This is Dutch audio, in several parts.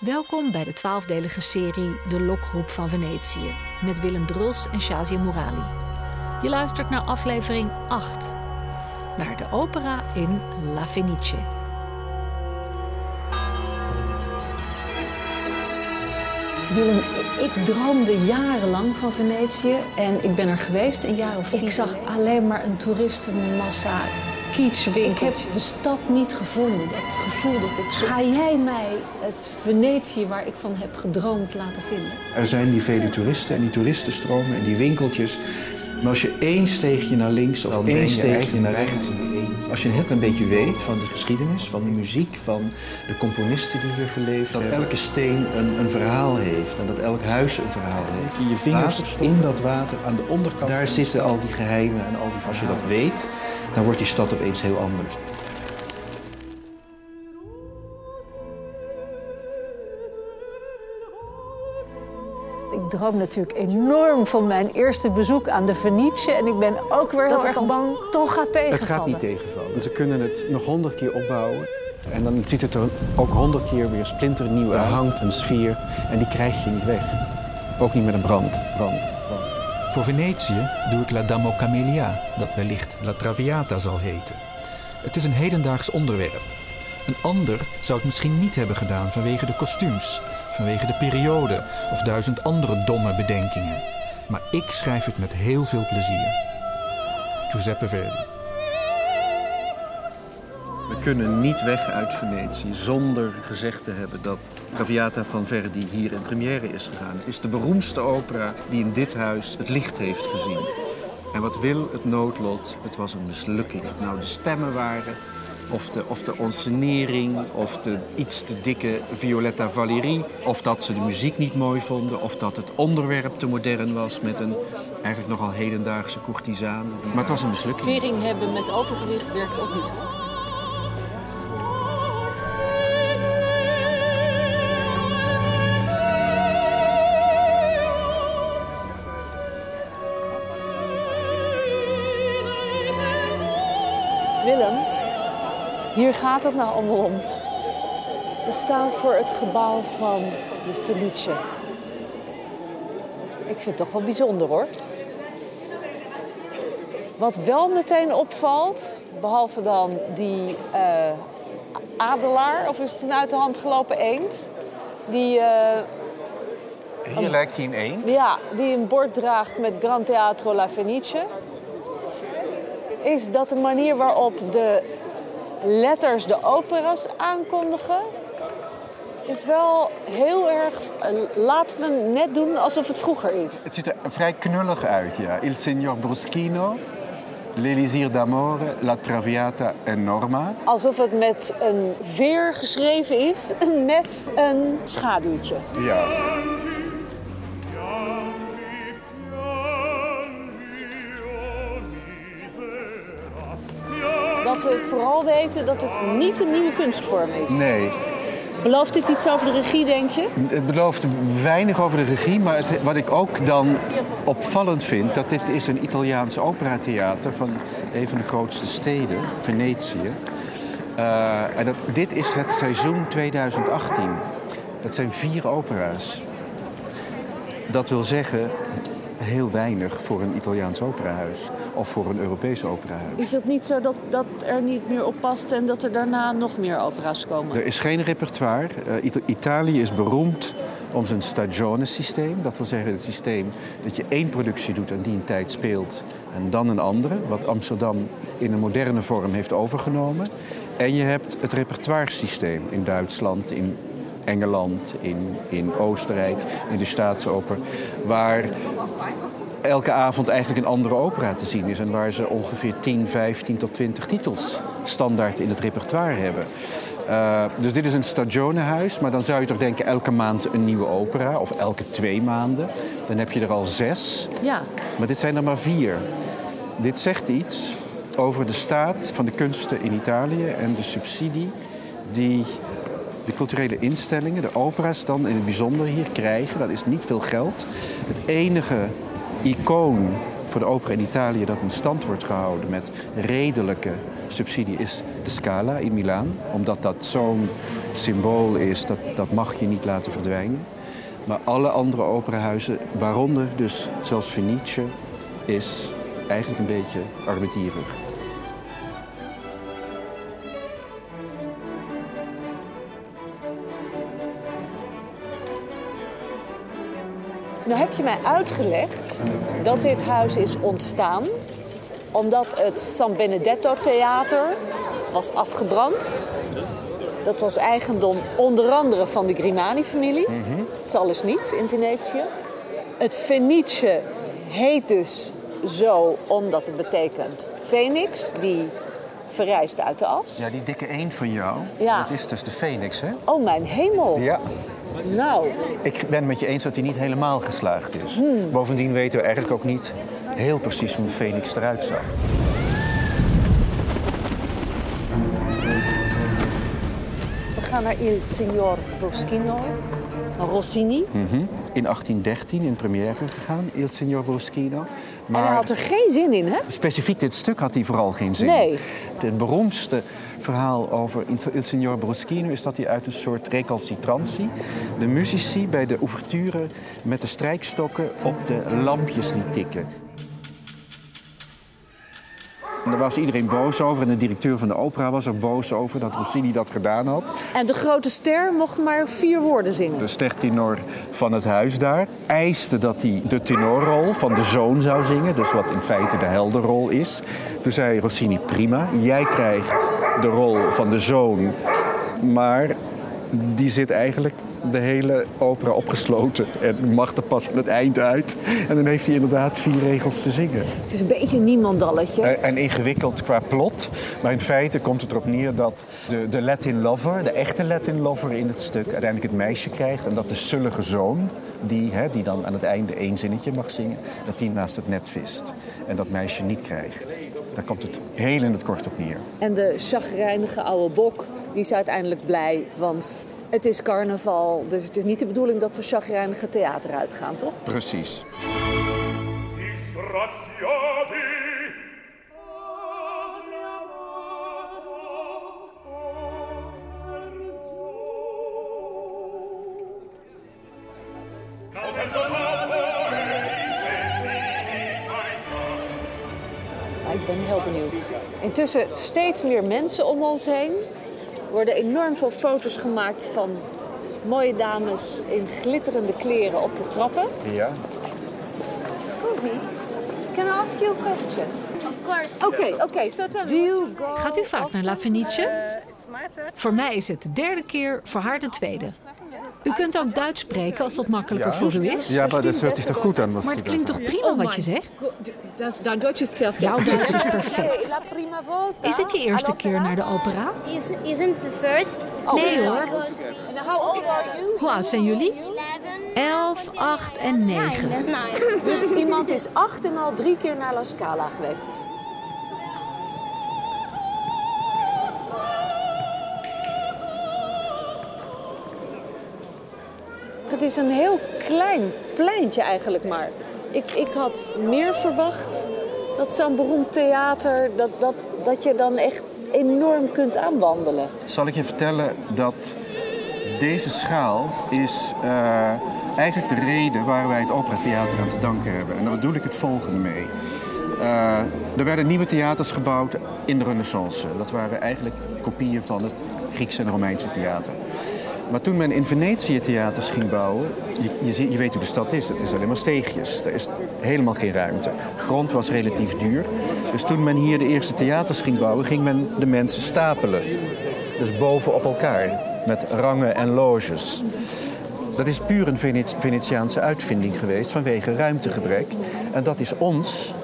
Welkom bij de twaalfdelige serie De Lokroep van Venetië met Willem Bruls en Shazia Morali. Je luistert naar aflevering 8, naar de opera in La Fenice. Willem, ik droomde jarenlang van Venetië en ik ben er geweest een jaar of tien. Ik zag alleen maar een toeristenmassa, kitschwinkeltjes. Ik heb de stad niet gevonden, dat gevoel dat ik zo... Ga jij mij het Venetië waar ik van heb gedroomd laten vinden? Er zijn die vele toeristen en die toeristenstromen en die winkeltjes. Maar als je één steegje naar links of één steegje naar rechts... Als je een heel klein beetje weet van de geschiedenis, van de muziek, van de componisten die hier geleefd hebben. Dat elke steen een, een verhaal heeft en dat elk huis een verhaal heeft. Je je vingers in dat water aan de onderkant. Daar zitten al die geheimen en al die Als je dat weet, dan wordt die stad opeens heel anders. Ik droom natuurlijk enorm van mijn eerste bezoek aan de Venetië. En ik ben ook weer heel erg bang toch gaat tegenvallen. Het gaat niet tegenvallen. Ze kunnen het nog honderd keer opbouwen. En dan ziet het er ook honderd keer weer splinternieuw uit. Er hangt een sfeer en die krijg je niet weg. Ook niet met een brand. brand, brand. Voor Venetië doe ik La Damo Camellia, dat wellicht La Traviata zal heten. Het is een hedendaags onderwerp. Een ander zou het misschien niet hebben gedaan vanwege de kostuums, vanwege de periode of duizend andere domme bedenkingen. Maar ik schrijf het met heel veel plezier. Giuseppe Verdi. We kunnen niet weg uit Venetië zonder gezegd te hebben dat Traviata van Verdi hier in première is gegaan. Het is de beroemdste opera die in dit huis het licht heeft gezien. En wat wil het noodlot? Het was een mislukking. Nou de stemmen waren, of de, of de onsenering, of de iets te dikke Violetta Valérie, of dat ze de muziek niet mooi vonden, of dat het onderwerp te modern was met een eigenlijk nogal hedendaagse courtisane. Maar het was een mislukking. Tering hebben met overgewicht werkt ook niet hier gaat het nou allemaal om. We staan voor het gebouw van de Felice. Ik vind het toch wel bijzonder hoor. Wat wel meteen opvalt, behalve dan die eh, adelaar, of is het een uit de hand gelopen eend? Die, eh, Hier lijkt hij in één. ja, die een bord draagt met Gran Teatro La Fenice. Is dat de manier waarop de letters de opera's aankondigen? Is wel heel erg. eh, laten we net doen alsof het vroeger is. Het ziet er vrij knullig uit, ja. Il signor Bruschino, L'Elisir d'Amore, La Traviata en Norma. Alsof het met een veer geschreven is met een schaduwtje. Ja. Dat vooral weten dat het niet een nieuwe kunstvorm is. Nee, Belooft dit iets over de regie, denk je? het belooft weinig over de regie, maar het, wat ik ook dan opvallend vind, dat dit is een Italiaans operatheater van een van de grootste steden, Venetië. Eh, en dat, dit is het seizoen 2018. Dat zijn vier opera's. Dat wil zeggen heel weinig voor een Italiaans operahuis of voor een Europees operahuis. Is het niet zo dat dat er niet meer op past en dat er daarna nog meer opera's komen? Er is geen repertoire. Eh, Ita- Italië is beroemd om zijn stagione-systeem. Dat wil zeggen het systeem dat je één productie doet en die een tijd speelt en dan een andere. Wat Amsterdam in een moderne vorm heeft overgenomen. En je hebt het repertoire-systeem in Duitsland, in Engeland, in, in Oostenrijk, in de Staatsoper. Waar elke avond eigenlijk een andere opera te zien is. En waar ze ongeveer 10, 15 tot 20 titels standaard in het repertoire hebben. Uh, dus dit is een stagionehuis, maar dan zou je toch denken elke maand een nieuwe opera. Of elke twee maanden. Dan heb je er al zes. Ja, Maar dit zijn er maar vier. Dit zegt iets over de staat van de kunsten in Italië en de subsidie die de culturele instellingen, de opera's dan in het bijzonder hier krijgen. Dat is niet veel geld. Het enige icoon voor de opera in Italië dat in stand wordt gehouden met redelijke subsidie is de Scala in Milaan. Omdat dat zo'n symbool is, dat, dat mag je niet laten verdwijnen. Maar alle andere operahuizen, waaronder dus zelfs Fenice, is eigenlijk een beetje armetierig. Nou heb je mij uitgelegd dat dit huis is ontstaan omdat het San Benedetto Theater was afgebrand. Dat was eigendom onder andere van de Grimani-familie. Het is alles niet in Venetië. Het Fenice heet dus zo omdat het betekent Phoenix, die verrijst uit de as. Ja, die dikke één van jou, Ja. dat is dus de Phoenix, hè? Oh, mijn hemel. Ja. Nou, Ik ben het met je eens dat hij niet helemaal geslaagd is. Bovendien weten we eigenlijk ook niet heel precies hoe een Phoenix eruit zag. we gaan naar Il Signor Roschino. Rossini. In 1813 in première gegaan, Il Signor Bruschino. En hij had er geen zin in, hè? Specifiek dit stuk had hij vooral geen zin. Nee. Het beroemdste verhaal over Il Signor Bruschino is dat hij uit een soort recalcitrantie de muzici bij de ouverture met de strijkstokken op de lampjes liet tikken. En daar was iedereen boos over en de directeur van de opera was er boos over dat Rossini dat gedaan had. En de grote ster mocht maar vier woorden zingen. De stertenor van het huis daar eiste dat hij de tenorrol van de zoon zou zingen. Dus wat in feite de helderrol is. Toen zei Rossini, prima, jij krijgt de rol van de zoon. Maar die zit eigenlijk de hele opera opgesloten. En mag er pas aan het eind uit. En dan heeft hij inderdaad vier regels te zingen. Het is een beetje een niemandalletje. Eh, En ingewikkeld qua plot. Maar in feite komt het erop neer dat de, de Latin lover, de echte Latin lover in het stuk, uiteindelijk het meisje krijgt. En dat de zullige zoon, die, hè, die dan aan het einde één zinnetje mag zingen, dat die naast het net vist. En dat meisje niet krijgt. Daar komt het heel in het kort op neer. En de chagrijnige oude bok, die is uiteindelijk blij, want het is carnaval. Dus het is niet de bedoeling dat we chagrijnige theater uitgaan, toch? Precies. Ik ben heel benieuwd. Intussen steeds meer mensen om ons heen. Er worden enorm veel foto's gemaakt van mooie dames in glitterende kleren op de trappen. Ja. Scusi, can I ask you a question? Of course. Oké, oké. So tell me, do you go Gaat u vaak naar La Fenice? Voor mij is het de derde keer, voor haar de tweede. U kunt ook Duits spreken als dat makkelijker voor u is. Ja, maar dat hört zich toch goed aan? Maar het klinkt toch prima wat je zegt? Dat, dein Duits is perfect. Jouw Duits is perfect. Is het je eerste keer naar de opera? Is, isn't the first? Nee hoor. Hoe oud zijn jullie? 11. 11, 8 en 9. Nine. Dus iemand is acht en al drie keer naar La Scala geweest. Het is een heel klein pleintje eigenlijk maar. Ik, ik had meer verwacht dat zo'n beroemd theater, dat, dat, dat je dan echt enorm kunt aanwandelen. Zal ik je vertellen dat deze schaal is eh, eigenlijk de reden waar wij het operatheater aan te danken hebben. En daar bedoel ik het volgende mee. Eh, er werden nieuwe theaters gebouwd in de Renaissance. Dat waren eigenlijk kopieën van het Griekse en Romeinse theater. Maar toen men in Venetië theaters ging bouwen, je, je, weet hoe de stad is, het is alleen maar steegjes. Er is helemaal geen ruimte. Grond was relatief duur. Dus toen men hier de eerste theaters ging bouwen, ging men de mensen stapelen. Dus boven op elkaar, met rangen en loges. Dat is puur een Veneti- Venetiaanse uitvinding geweest vanwege ruimtegebrek. En dat is ons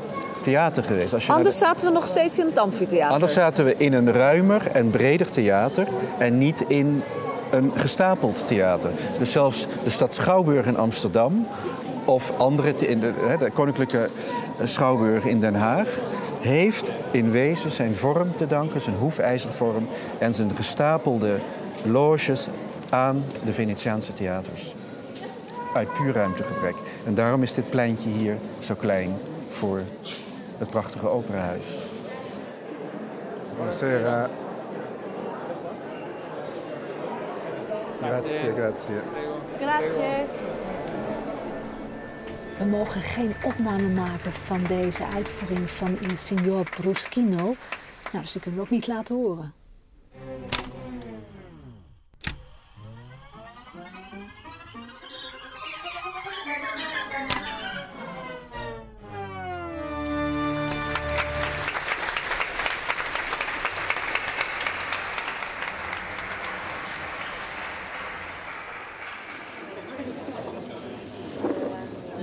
theater geweest. Als je Anders de- zaten we nog steeds in het amfitheater. Anders zaten we in een ruimer en breder theater en niet in een gestapeld theater. Dus zelfs de stad Schouwburg in Amsterdam of andere, in de, de Koninklijke Schouwburg in Den Haag heeft in wezen zijn vorm te danken, zijn hoefijzervorm en zijn gestapelde loges aan de Venetiaanse theaters. Uit puur ruimtegebrek. En daarom is dit pleintje hier zo klein. voor het prachtige operahuis. Grazie, grazie. Grazie. We mogen geen opname maken van deze uitvoering van Il Signor Bruschino. Nou, dus die kunnen we ook niet laten horen.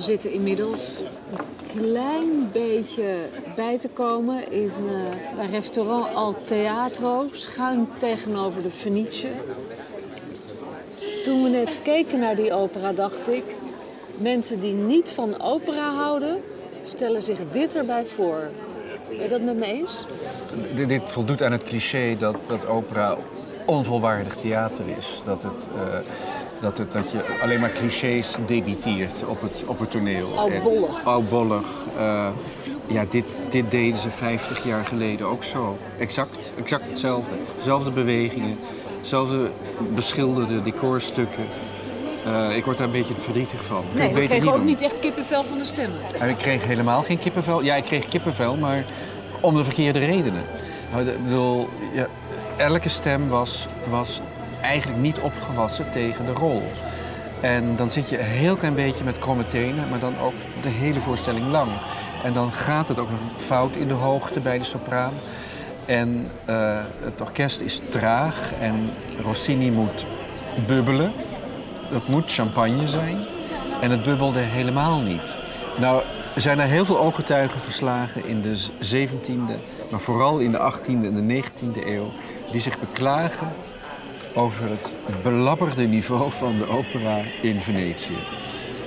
We zitten inmiddels een klein beetje bij te komen in eh, bij restaurant Al Teatro, schuin tegenover de Fenice. Toen we net keken naar die opera, dacht ik, mensen die niet van opera houden, stellen zich dit erbij voor. Ben je dat met me eens? Dit voldoet aan het cliché dat, dat opera onvolwaardig theater is. Dat, het, eh, dat, het, dat je alleen maar clichés debiteert op het, op het toneel. Oudbollig. Oudbollig. eh, ja, dit, dit deden ze 50 jaar geleden ook zo. Exact, exact hetzelfde. Zelfde bewegingen, zelfde beschilderde decorstukken. Eh, ik word daar een beetje verdrietig van. Nee, beter kregen ook doen. niet echt kippenvel van de stemmen. En ik kreeg helemaal geen kippenvel. Ja, ik kreeg kippenvel, maar om de verkeerde redenen. Nou, de- Ik bedoel, ja, elke stem was, was eigenlijk niet opgewassen tegen de rol. En dan zit je een heel klein beetje met kromme tenen, maar dan ook de hele voorstelling lang. En dan gaat het ook nog fout in de hoogte bij de sopraan. En eh, het orkest is traag en Rossini moet bubbelen. Dat moet champagne zijn. En het bubbelde helemaal niet. Nou, er zijn er heel veel ooggetuigen verslagen in de 17e, maar vooral in de 18e en de 19e eeuw, die zich beklagen over het belabberde niveau van de opera in Venetië.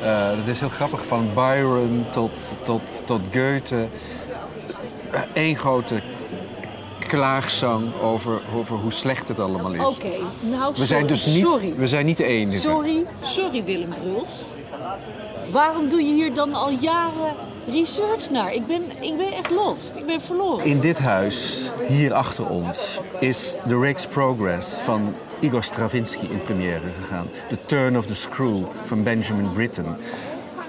Eh, dat is heel grappig, van Byron tot, tot, tot Goethe. Eén grote klaagzang over, over hoe slecht het allemaal is. Oké, nou We zijn dus niet, sorry. we zijn niet de enige. Sorry, sorry Willem Bruls. Waarom doe je hier dan al jaren research naar? Ik ben, ik ben echt lost. Ik ben verloren. In dit huis, hier achter ons, is The Rake's Progress van Igor Stravinsky in première gegaan. The Turn of the Screw van Benjamin Britten.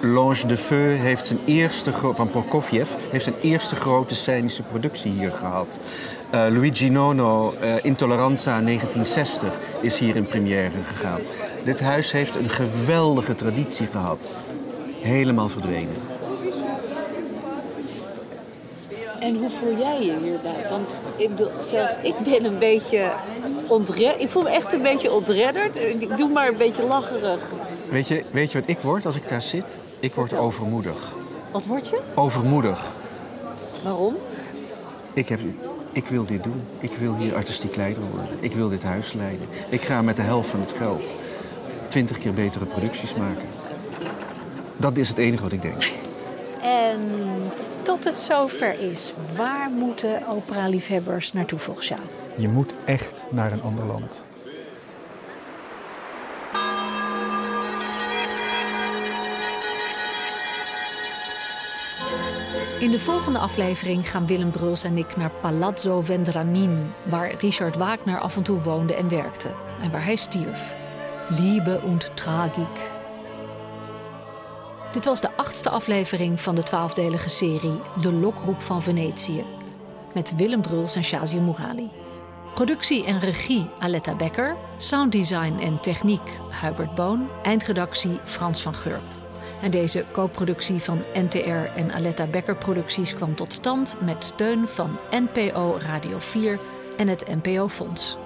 L'Ange de Feu heeft zijn eerste, van Prokofjev heeft zijn eerste grote scenische productie hier gehad. Eh, Luigi Nono, eh, Intoleranza 1960, is hier in première gegaan. Dit huis heeft een geweldige traditie gehad. Helemaal verdwenen. En hoe voel jij je hierbij? Want ik bedoel, zelfs ik ben een beetje ontredderd. Ik voel me echt een beetje ontredderd. Ik doe maar een beetje lacherig. Weet je, weet je wat ik word als ik daar zit? Ik word overmoedig. Wat word je? Overmoedig. Waarom? Ik, heb, ik wil dit doen. Ik wil hier artistiek leider worden. Ik wil dit huis leiden. Ik ga met de helft van het geld twintig keer betere producties maken. Dat is het enige wat ik denk. En tot het zover is, waar moeten opera-liefhebbers naartoe volgens jou? Je moet echt naar een ander land. In de volgende aflevering gaan Willem Bruls en ik naar Palazzo Vendramin, waar Richard Wagner af en toe woonde en werkte en waar hij stierf. Liebe und Tragik. Dit was de achtste aflevering van de twaalfdelige serie De Lokroep van Venetië. Met Willem Bruls en Shazia Mourali. Productie en regie Aletta Becker. Sounddesign en techniek Hubert Boon. Eindredactie Frans van Gurp. En deze co-productie van NTR en Aletta Becker Producties kwam tot stand met steun van NPO Radio 4 en het NPO Fonds.